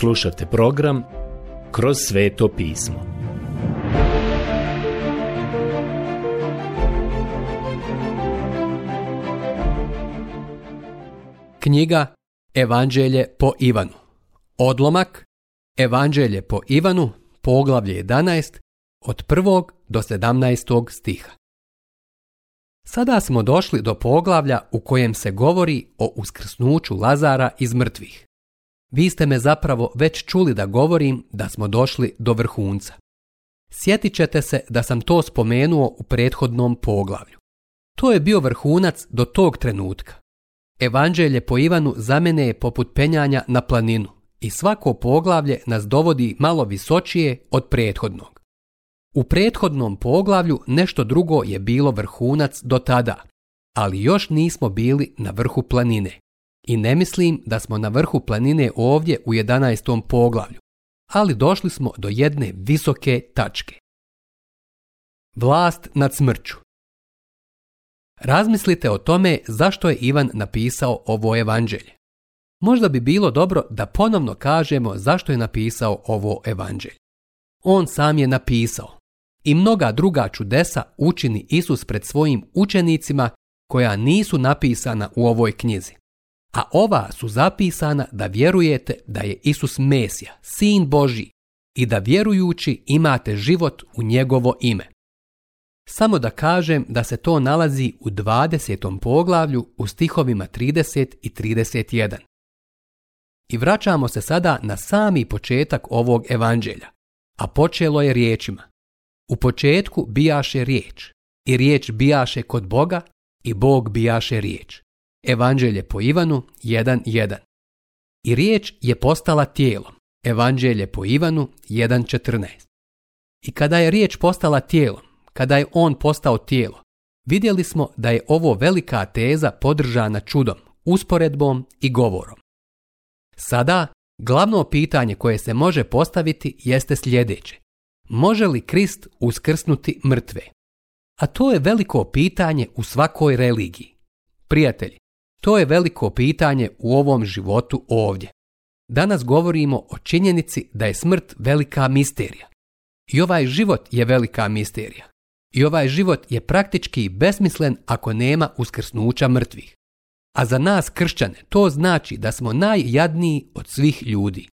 Slušate program Kroz sveto pismo. Knjiga Evanđelje po Ivanu. Odlomak Evanđelje po Ivanu, poglavlje 11, od 1. do 17. stiha. Sada smo došli do poglavlja u kojem se govori o uskrsnuću Lazara iz mrtvih. Vi ste me zapravo već čuli da govorim da smo došli do vrhunca. Sjetit ćete se da sam to spomenuo u prethodnom poglavlju. To je bio vrhunac do tog trenutka. Evanđelje po Ivanu za mene je poput penjanja na planinu i svako poglavlje nas dovodi malo visočije od prethodnog. U prethodnom poglavlju nešto drugo je bilo vrhunac do tada, ali još nismo bili na vrhu planine. I ne mislim da smo na vrhu planine ovdje u 11. poglavlju, ali došli smo do jedne visoke tačke. Vlast nad smrću Razmislite o tome zašto je Ivan napisao ovo evanđelje. Možda bi bilo dobro da ponovno kažemo zašto je napisao ovo evanđelje. On sam je napisao i mnoga druga čudesa učini Isus pred svojim učenicima koja nisu napisana u ovoj knjizi a ova su zapisana da vjerujete da je Isus Mesija, Sin Boži, i da vjerujući imate život u njegovo ime. Samo da kažem da se to nalazi u 20. poglavlju u stihovima 30 i 31. I vraćamo se sada na sami početak ovog evanđelja, a počelo je riječima. U početku bijaše riječ, i riječ bijaše kod Boga, i Bog bijaše riječ. Evanđelje po Ivanu 1.1. I riječ je postala tijelom. Evanđelje po Ivanu 1.14. I kada je riječ postala tijelom, kada je on postao tijelo, vidjeli smo da je ovo velika teza podržana čudom, usporedbom i govorom. Sada, glavno pitanje koje se može postaviti jeste sljedeće. Može li Krist uskrsnuti mrtve? A to je veliko pitanje u svakoj religiji. Prijatelji, to je veliko pitanje u ovom životu ovdje. Danas govorimo o činjenici da je smrt velika misterija. I ovaj život je velika misterija. I ovaj život je praktički besmislen ako nema uskrsnuća mrtvih. A za nas kršćane to znači da smo najjadniji od svih ljudi.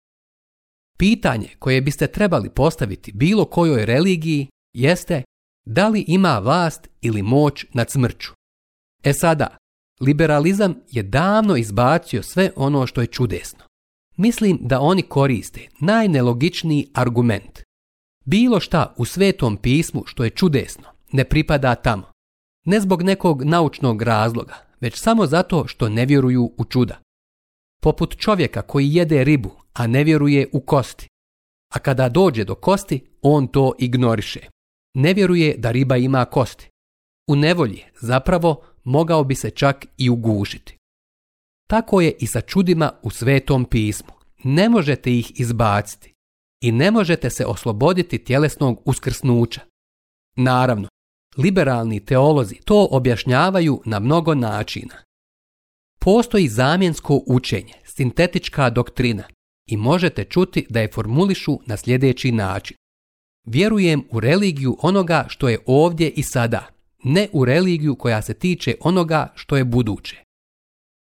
Pitanje koje biste trebali postaviti bilo kojoj religiji jeste da li ima vlast ili moć nad smrću. E sada, Liberalizam je davno izbacio sve ono što je čudesno. Mislim da oni koriste najnelogičniji argument. Bilo šta u svetom pismu što je čudesno ne pripada tamo. Ne zbog nekog naučnog razloga, već samo zato što ne vjeruju u čuda. Poput čovjeka koji jede ribu, a ne vjeruje u kosti. A kada dođe do kosti, on to ignoriše. Ne vjeruje da riba ima kosti. U nevolji zapravo mogao bi se čak i ugušiti. Tako je i sa čudima u svetom pismu. Ne možete ih izbaciti i ne možete se osloboditi tjelesnog uskrsnuća. Naravno, liberalni teolozi to objašnjavaju na mnogo načina. Postoji zamjensko učenje, sintetička doktrina i možete čuti da je formulišu na sljedeći način. Vjerujem u religiju onoga što je ovdje i sada ne u religiju koja se tiče onoga što je buduće.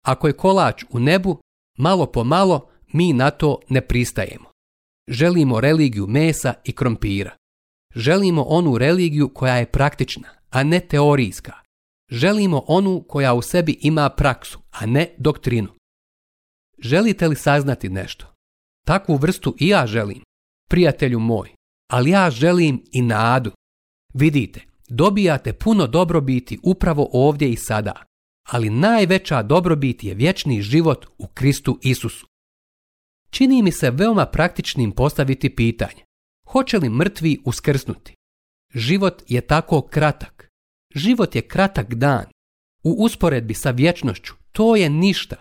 Ako je kolač u nebu, malo po malo mi na to ne pristajemo. Želimo religiju mesa i krompira. Želimo onu religiju koja je praktična, a ne teorijska. Želimo onu koja u sebi ima praksu, a ne doktrinu. Želite li saznati nešto? Takvu vrstu i ja želim, prijatelju moj, ali ja želim i nadu. Vidite, Dobijate puno dobrobiti upravo ovdje i sada, ali najveća dobrobit je vječni život u Kristu Isusu. Čini mi se veoma praktičnim postaviti pitanje. Hoće li mrtvi uskrsnuti? Život je tako kratak. Život je kratak dan. U usporedbi sa vječnošću to je ništa.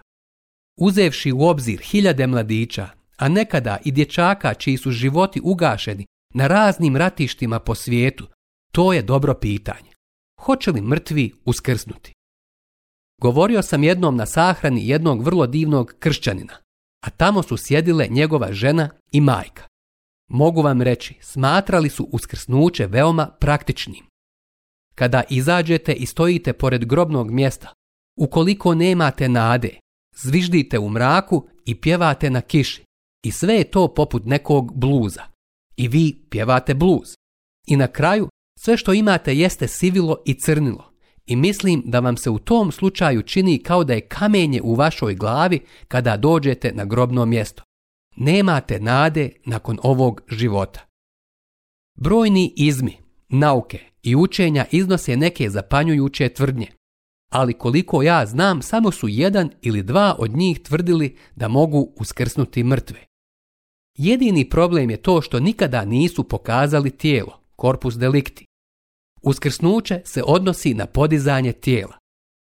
Uzevši u obzir hiljade mladića, a nekada i dječaka čiji su životi ugašeni na raznim ratištima po svijetu, to je dobro pitanje. Hoće li mrtvi uskrsnuti? Govorio sam jednom na sahrani jednog vrlo divnog kršćanina, a tamo su sjedile njegova žena i majka. Mogu vam reći, smatrali su uskrsnuće veoma praktičnim. Kada izađete i stojite pored grobnog mjesta, ukoliko nemate nade, zviždite u mraku i pjevate na kiši. I sve je to poput nekog bluza. I vi pjevate bluz. I na kraju sve što imate jeste sivilo i crnilo i mislim da vam se u tom slučaju čini kao da je kamenje u vašoj glavi kada dođete na grobno mjesto. Nemate nade nakon ovog života. Brojni izmi, nauke i učenja iznose neke zapanjujuće tvrdnje, ali koliko ja znam samo su jedan ili dva od njih tvrdili da mogu uskrsnuti mrtve. Jedini problem je to što nikada nisu pokazali tijelo, korpus delikti, Uskrsnuće se odnosi na podizanje tijela.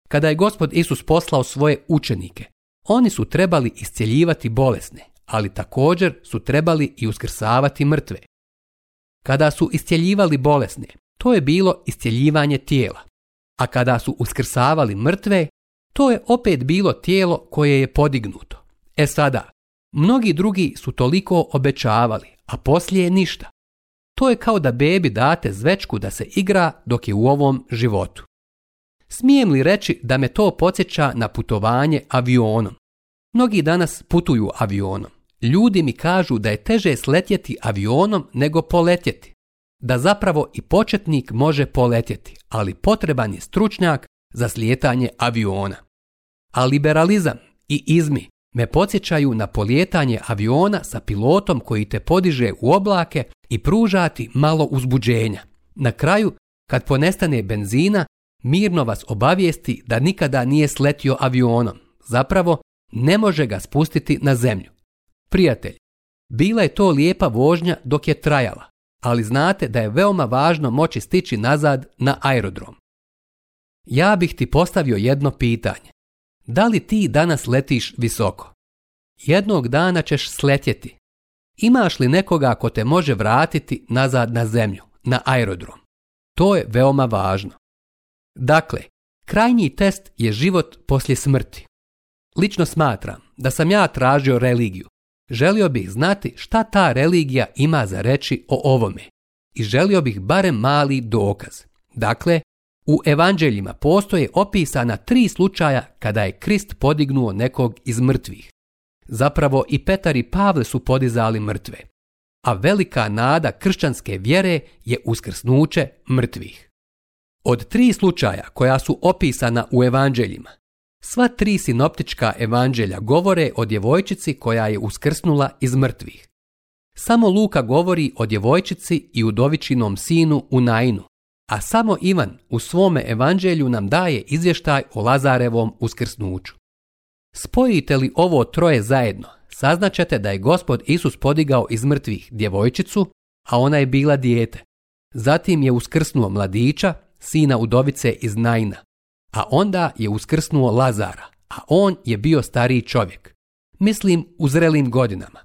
Kada je gospod Isus poslao svoje učenike, oni su trebali iscjeljivati bolesne, ali također su trebali i uskrsavati mrtve. Kada su iscjeljivali bolesne, to je bilo iscjeljivanje tijela, a kada su uskrsavali mrtve, to je opet bilo tijelo koje je podignuto. E sada, mnogi drugi su toliko obećavali, a poslije ništa. To je kao da bebi date zvečku da se igra dok je u ovom životu. Smijem li reći da me to podsjeća na putovanje avionom? Mnogi danas putuju avionom. Ljudi mi kažu da je teže sletjeti avionom nego poletjeti. Da zapravo i početnik može poletjeti, ali potreban je stručnjak za slijetanje aviona. A liberalizam i izmi me podsjećaju na polijetanje aviona sa pilotom koji te podiže u oblake i pružati malo uzbuđenja. Na kraju, kad ponestane benzina, mirno vas obavijesti da nikada nije sletio avionom. Zapravo, ne može ga spustiti na zemlju. Prijatelj, bila je to lijepa vožnja dok je trajala, ali znate da je veoma važno moći stići nazad na aerodrom. Ja bih ti postavio jedno pitanje. Da li ti danas letiš visoko? Jednog dana ćeš sletjeti. Imaš li nekoga ko te može vratiti nazad na zemlju, na aerodrom? To je veoma važno. Dakle, krajnji test je život poslije smrti. Lično smatram da sam ja tražio religiju. Želio bih znati šta ta religija ima za reći o ovome. I želio bih barem mali dokaz. Dakle, u evanđeljima postoje opisana tri slučaja kada je Krist podignuo nekog iz mrtvih. Zapravo i Petar i Pavle su podizali mrtve. A velika nada kršćanske vjere je uskrsnuće mrtvih. Od tri slučaja koja su opisana u evanđeljima, sva tri sinoptička evanđelja govore o djevojčici koja je uskrsnula iz mrtvih. Samo Luka govori o djevojčici i udovičinom sinu u Nainu, a samo Ivan u svome evanđelju nam daje izvještaj o Lazarevom uskrsnuću. Spojite li ovo troje zajedno, saznaćete da je gospod Isus podigao iz mrtvih djevojčicu, a ona je bila dijete. Zatim je uskrsnuo mladića, sina udovice iz Najna, a onda je uskrsnuo Lazara, a on je bio stariji čovjek. Mislim u zrelim godinama.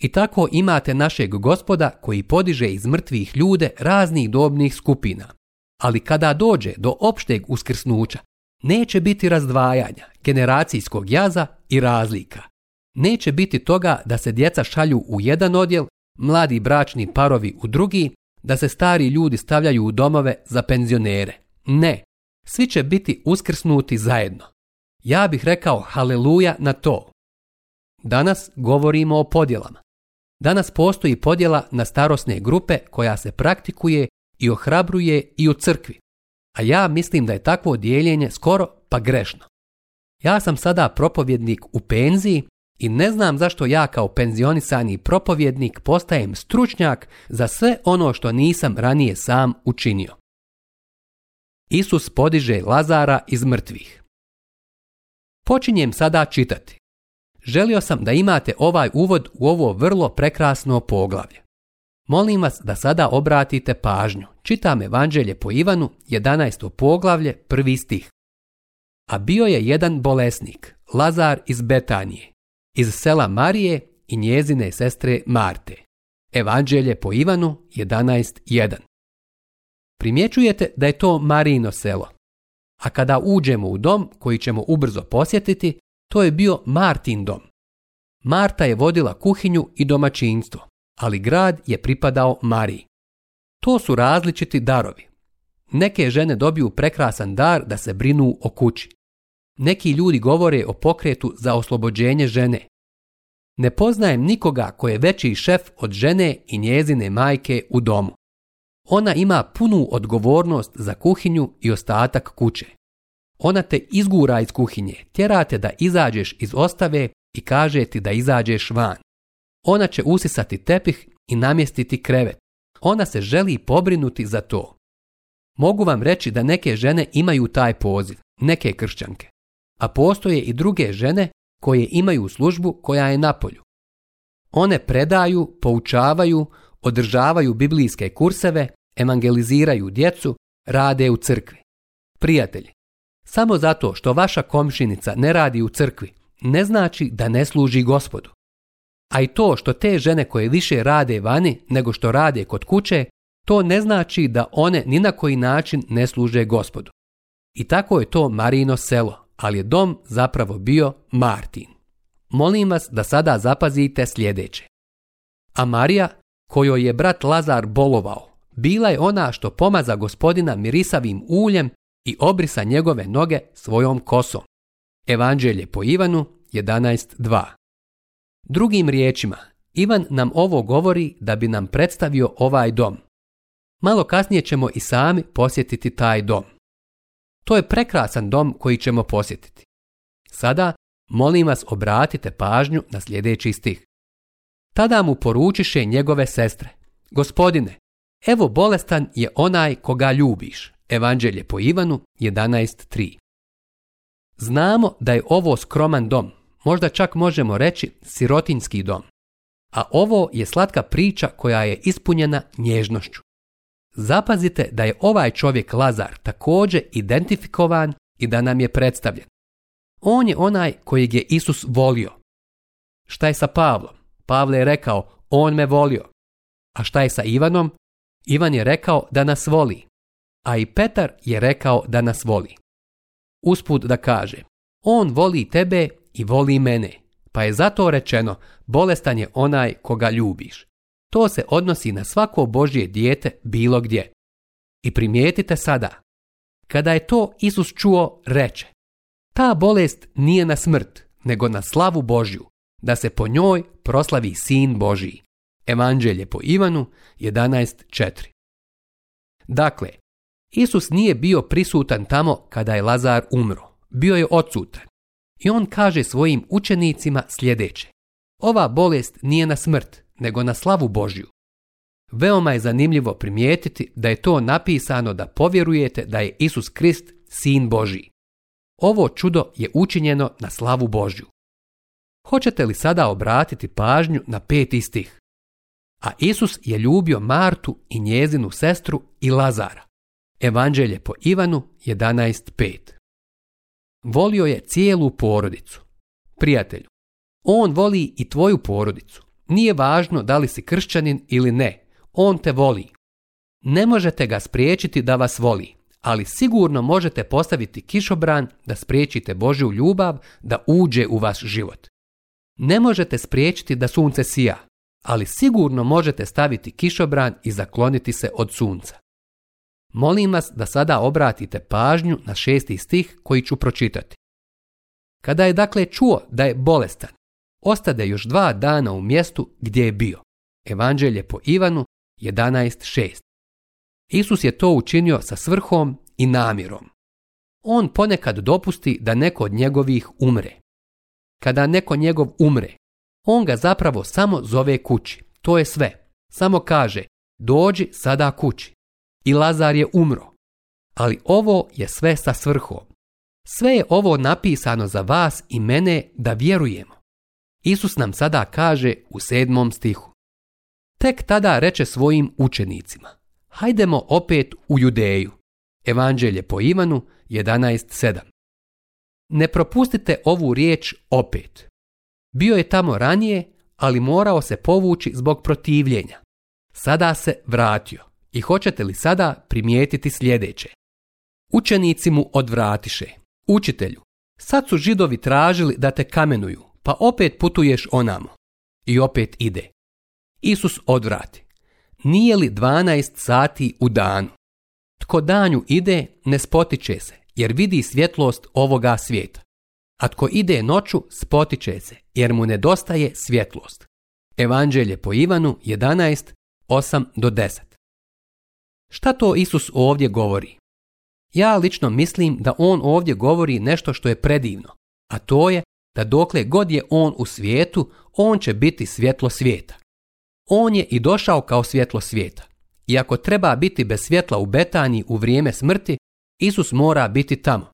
I tako imate našeg gospoda koji podiže iz mrtvih ljude raznih dobnih skupina ali kada dođe do opšteg uskrsnuća, neće biti razdvajanja, generacijskog jaza i razlika. Neće biti toga da se djeca šalju u jedan odjel, mladi bračni parovi u drugi, da se stari ljudi stavljaju u domove za penzionere. Ne, svi će biti uskrsnuti zajedno. Ja bih rekao haleluja na to. Danas govorimo o podjelama. Danas postoji podjela na starosne grupe koja se praktikuje i ohrabruje i u crkvi, a ja mislim da je takvo dijeljenje skoro pa grešno. Ja sam sada propovjednik u penziji i ne znam zašto ja kao penzionisani propovjednik postajem stručnjak za sve ono što nisam ranije sam učinio. Isus podiže Lazara iz mrtvih. Počinjem sada čitati. Želio sam da imate ovaj uvod u ovo vrlo prekrasno poglavlje. Molim vas da sada obratite pažnju. Čitam evanđelje po Ivanu, 11. poglavlje, prvi stih. A bio je jedan bolesnik, Lazar iz Betanije, iz sela Marije i njezine sestre Marte. Evanđelje po Ivanu 11.1. Primjećujete da je to Marino selo. A kada uđemo u dom koji ćemo ubrzo posjetiti, to je bio Martin dom. Marta je vodila kuhinju i domaćinstvo ali grad je pripadao Mariji. To su različiti darovi. Neke žene dobiju prekrasan dar da se brinu o kući. Neki ljudi govore o pokretu za oslobođenje žene. Ne poznajem nikoga ko je veći šef od žene i njezine majke u domu. Ona ima punu odgovornost za kuhinju i ostatak kuće. Ona te izgura iz kuhinje, tjera te da izađeš iz ostave i kaže ti da izađeš van. Ona će usisati tepih i namjestiti krevet. Ona se želi pobrinuti za to. Mogu vam reći da neke žene imaju taj poziv, neke kršćanke. A postoje i druge žene koje imaju službu koja je na polju. One predaju, poučavaju, održavaju biblijske kurseve, evangeliziraju djecu, rade u crkvi. Prijatelji, samo zato što vaša komšinica ne radi u crkvi, ne znači da ne služi gospodu. A i to što te žene koje više rade vani nego što rade kod kuće, to ne znači da one ni na koji način ne služe gospodu. I tako je to Marino selo, ali je dom zapravo bio Martin. Molim vas da sada zapazite sljedeće. A Marija, kojoj je brat Lazar bolovao, bila je ona što pomaza gospodina mirisavim uljem i obrisa njegove noge svojom kosom. Evanđelje po Ivanu 11.2 Drugim riječima, Ivan nam ovo govori da bi nam predstavio ovaj dom. Malo kasnije ćemo i sami posjetiti taj dom. To je prekrasan dom koji ćemo posjetiti. Sada, molim vas, obratite pažnju na sljedeći stih. Tada mu poručiše njegove sestre. Gospodine, evo bolestan je onaj koga ljubiš. Evanđelje po Ivanu 11.3 Znamo da je ovo skroman dom, možda čak možemo reći sirotinski dom. A ovo je slatka priča koja je ispunjena nježnošću. Zapazite da je ovaj čovjek Lazar također identifikovan i da nam je predstavljen. On je onaj kojeg je Isus volio. Šta je sa Pavlom? Pavle je rekao, on me volio. A šta je sa Ivanom? Ivan je rekao da nas voli. A i Petar je rekao da nas voli. Usput da kaže, on voli tebe i voli mene, pa je zato rečeno bolestan je onaj koga ljubiš. To se odnosi na svako Božje dijete bilo gdje. I primijetite sada, kada je to Isus čuo, reče Ta bolest nije na smrt, nego na slavu Božju, da se po njoj proslavi Sin Božji. Evanđelje po Ivanu 11.4 Dakle, Isus nije bio prisutan tamo kada je Lazar umro. Bio je odsutan. I on kaže svojim učenicima sljedeće. Ova bolest nije na smrt, nego na slavu Božju. Veoma je zanimljivo primijetiti da je to napisano da povjerujete da je Isus Krist sin Božji. Ovo čudo je učinjeno na slavu Božju. Hoćete li sada obratiti pažnju na pet istih. A Isus je ljubio Martu i njezinu sestru i Lazara. Evanđelje po Ivanu 11.5 Volio je cijelu porodicu. Prijatelju, on voli i tvoju porodicu. Nije važno da li si kršćanin ili ne. On te voli. Ne možete ga spriječiti da vas voli, ali sigurno možete postaviti kišobran da spriječite Božju ljubav da uđe u vaš život. Ne možete spriječiti da sunce sija, ali sigurno možete staviti kišobran i zakloniti se od sunca. Molim vas da sada obratite pažnju na šesti stih koji ću pročitati. Kada je dakle čuo da je bolestan, ostade još dva dana u mjestu gdje je bio. Evanđelje po Ivanu 11.6. Isus je to učinio sa svrhom i namjerom. On ponekad dopusti da neko od njegovih umre. Kada neko njegov umre, on ga zapravo samo zove kući. To je sve. Samo kaže, dođi sada kući i Lazar je umro. Ali ovo je sve sa svrhom. Sve je ovo napisano za vas i mene da vjerujemo. Isus nam sada kaže u sedmom stihu. Tek tada reče svojim učenicima. Hajdemo opet u Judeju. Evanđelje po Ivanu 11.7. Ne propustite ovu riječ opet. Bio je tamo ranije, ali morao se povući zbog protivljenja. Sada se vratio. I hoćete li sada primijetiti sljedeće? Učenici mu odvratiše. Učitelju, sad su židovi tražili da te kamenuju, pa opet putuješ onamo. I opet ide. Isus odvrati. Nije li 12 sati u danu? Tko danju ide, ne spotiče se, jer vidi svjetlost ovoga svijeta. A tko ide noću, spotiče se, jer mu nedostaje svjetlost. Evanđelje po Ivanu 11, 8 do 10. Šta to Isus ovdje govori? Ja lično mislim da on ovdje govori nešto što je predivno, a to je da dokle god je on u svijetu, on će biti svjetlo svijeta. On je i došao kao svjetlo svijeta. I ako treba biti bez svjetla u Betaniji u vrijeme smrti, Isus mora biti tamo.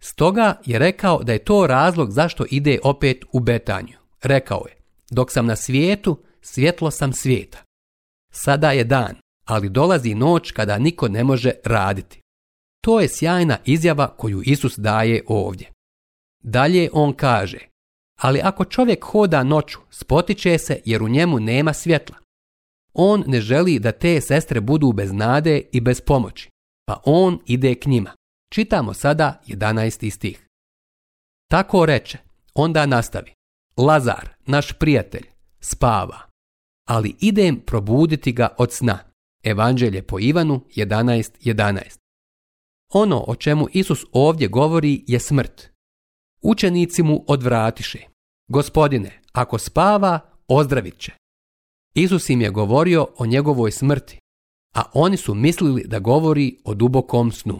Stoga je rekao da je to razlog zašto ide opet u Betanju. Rekao je, dok sam na svijetu, svjetlo sam svijeta. Sada je dan, ali dolazi noć kada niko ne može raditi. To je sjajna izjava koju Isus daje ovdje. Dalje on kaže, ali ako čovjek hoda noću, spotiče se jer u njemu nema svjetla. On ne želi da te sestre budu bez nade i bez pomoći, pa on ide k njima. Čitamo sada 11. stih. Tako reče, onda nastavi. Lazar, naš prijatelj, spava, ali idem probuditi ga od sna. Evanđelje po Ivanu 11.11. 11. Ono o čemu Isus ovdje govori je smrt. Učenici mu odvratiše. Gospodine, ako spava, ozdravit će. Isus im je govorio o njegovoj smrti, a oni su mislili da govori o dubokom snu.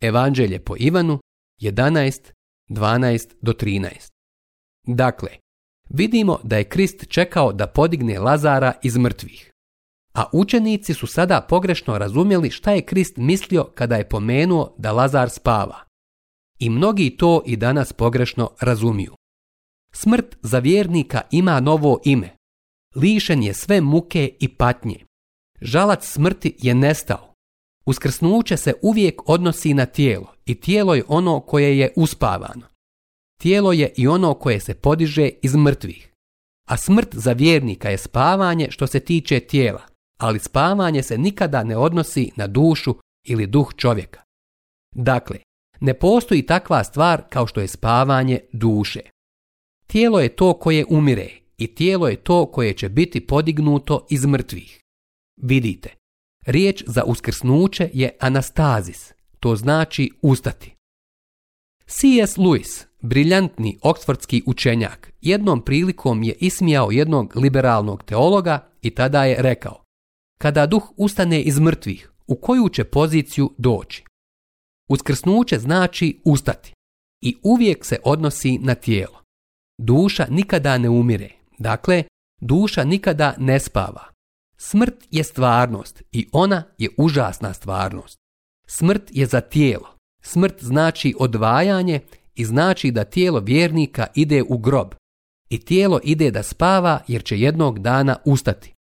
Evanđelje po Ivanu 11, do 13. Dakle, vidimo da je Krist čekao da podigne Lazara iz mrtvih a učenici su sada pogrešno razumjeli šta je Krist mislio kada je pomenuo da Lazar spava. I mnogi to i danas pogrešno razumiju. Smrt za vjernika ima novo ime. Lišen je sve muke i patnje. Žalac smrti je nestao. Uskrsnuće se uvijek odnosi na tijelo i tijelo je ono koje je uspavano. Tijelo je i ono koje se podiže iz mrtvih. A smrt za vjernika je spavanje što se tiče tijela, ali spavanje se nikada ne odnosi na dušu ili duh čovjeka. Dakle, ne postoji takva stvar kao što je spavanje duše. Tijelo je to koje umire i tijelo je to koje će biti podignuto iz mrtvih. Vidite, riječ za uskrsnuće je anastazis, to znači ustati. C.S. Lewis, briljantni oksfordski učenjak, jednom prilikom je ismijao jednog liberalnog teologa i tada je rekao kada duh ustane iz mrtvih, u koju će poziciju doći. Uskrsnuće znači ustati i uvijek se odnosi na tijelo. Duša nikada ne umire, dakle, duša nikada ne spava. Smrt je stvarnost i ona je užasna stvarnost. Smrt je za tijelo. Smrt znači odvajanje i znači da tijelo vjernika ide u grob. I tijelo ide da spava jer će jednog dana ustati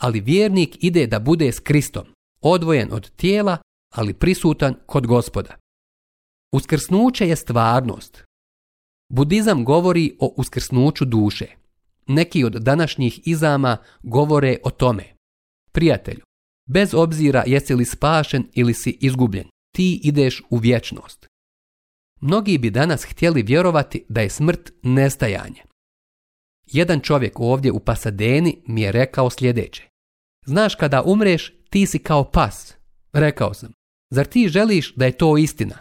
ali vjernik ide da bude s Kristom, odvojen od tijela, ali prisutan kod gospoda. Uskrsnuće je stvarnost. Budizam govori o uskrsnuću duše. Neki od današnjih izama govore o tome. Prijatelju, bez obzira jesi li spašen ili si izgubljen, ti ideš u vječnost. Mnogi bi danas htjeli vjerovati da je smrt nestajanje. Jedan čovjek ovdje u Pasadeni mi je rekao sljedeće. Znaš kada umreš, ti si kao pas. Rekao sam, zar ti želiš da je to istina?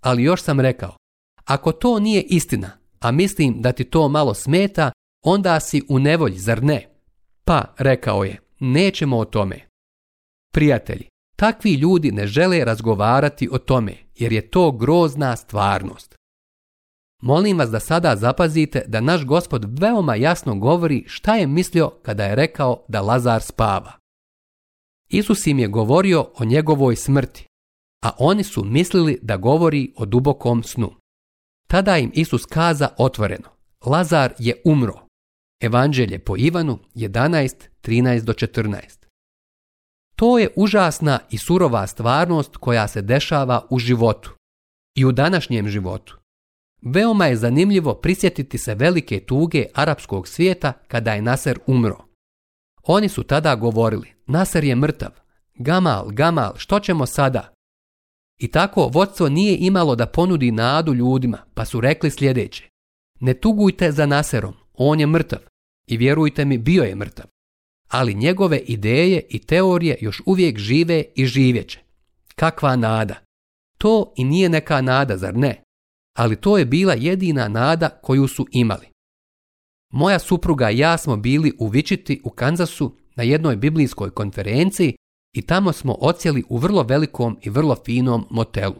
Ali još sam rekao, ako to nije istina, a mislim da ti to malo smeta, onda si u nevolji, zar ne? Pa, rekao je, nećemo o tome. Prijatelji, takvi ljudi ne žele razgovarati o tome, jer je to grozna stvarnost. Molim vas da sada zapazite da naš gospod veoma jasno govori šta je mislio kada je rekao da Lazar spava. Isus im je govorio o njegovoj smrti, a oni su mislili da govori o dubokom snu. Tada im Isus kaza otvoreno, Lazar je umro. Evanđelje po Ivanu 11.13 do 14. To je užasna i surova stvarnost koja se dešava u životu i u današnjem životu. Veoma je zanimljivo prisjetiti se velike tuge arapskog svijeta kada je Naser umro. Oni su tada govorili, Naser je mrtav, Gamal, Gamal, što ćemo sada? I tako vodstvo nije imalo da ponudi nadu ljudima, pa su rekli sljedeće. Ne tugujte za Naserom, on je mrtav. I vjerujte mi, bio je mrtav. Ali njegove ideje i teorije još uvijek žive i živjeće. Kakva nada? To i nije neka nada, zar ne? Ali to je bila jedina nada koju su imali. Moja supruga i ja smo bili u Vičiti u Kanzasu na jednoj biblijskoj konferenciji i tamo smo ocijeli u vrlo velikom i vrlo finom motelu.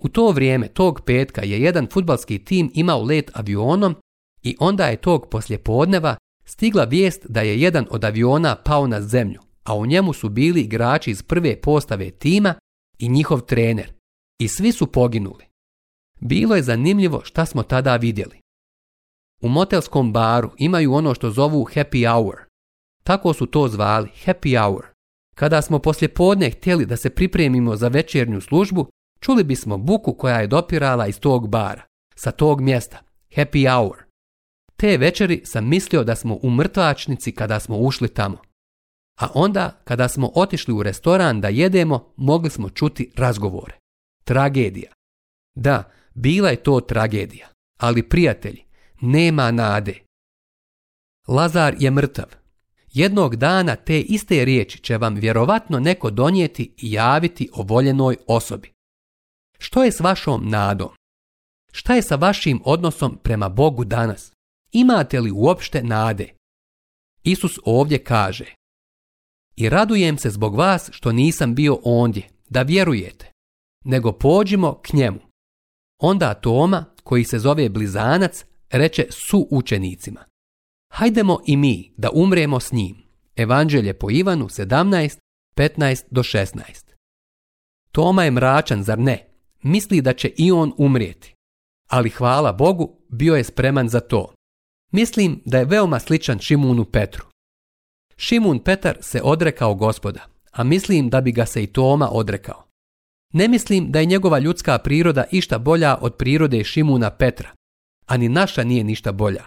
U to vrijeme tog petka je jedan futbalski tim imao let avionom i onda je tog poslijepodneva stigla vijest da je jedan od aviona pao na zemlju, a u njemu su bili igrači iz prve postave tima i njihov trener. I svi su poginuli. Bilo je zanimljivo šta smo tada vidjeli. U motelskom baru imaju ono što zovu happy hour. Tako su to zvali, happy hour. Kada smo podne htjeli da se pripremimo za večernju službu, čuli bismo buku koja je dopirala iz tog bara, sa tog mjesta, happy hour. Te večeri sam mislio da smo u mrtvačnici kada smo ušli tamo. A onda, kada smo otišli u restoran da jedemo, mogli smo čuti razgovore. Tragedija. Da, bila je to tragedija. Ali prijatelji, nema nade. Lazar je mrtav. Jednog dana te iste riječi će vam vjerovatno neko donijeti i javiti o voljenoj osobi. Što je s vašom nadom? Šta je sa vašim odnosom prema Bogu danas? Imate li uopšte nade? Isus ovdje kaže I radujem se zbog vas što nisam bio ondje, da vjerujete, nego pođimo k njemu. Onda Toma, koji se zove Blizanac, reče su učenicima. Hajdemo i mi da umremo s njim. Evanđelje po Ivanu 17, do 16. Toma je mračan, zar ne? Misli da će i on umrijeti. Ali hvala Bogu, bio je spreman za to. Mislim da je veoma sličan Šimunu Petru. Šimun Petar se odrekao gospoda, a mislim da bi ga se i Toma odrekao. Ne mislim da je njegova ljudska priroda išta bolja od prirode Šimuna Petra, a ni naša nije ništa bolja.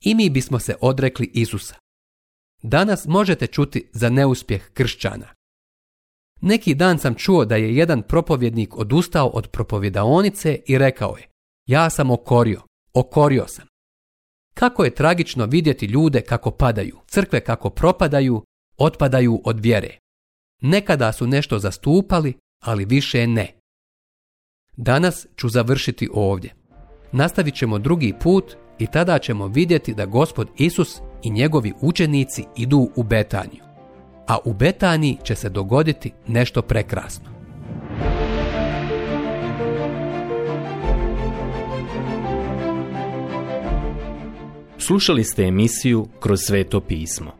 I mi bismo se odrekli Isusa. Danas možete čuti za neuspjeh kršćana. Neki dan sam čuo da je jedan propovjednik odustao od propovjedaonice i rekao je Ja sam okorio, okorio sam. Kako je tragično vidjeti ljude kako padaju, crkve kako propadaju, otpadaju od vjere. Nekada su nešto zastupali, ali više ne. Danas ću završiti ovdje nastavit ćemo drugi put i tada ćemo vidjeti da gospod Isus i njegovi učenici idu u Betaniju. A u Betaniji će se dogoditi nešto prekrasno. Slušali ste emisiju Kroz sveto pismo.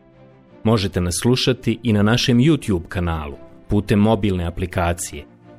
Možete nas slušati i na našem YouTube kanalu putem mobilne aplikacije –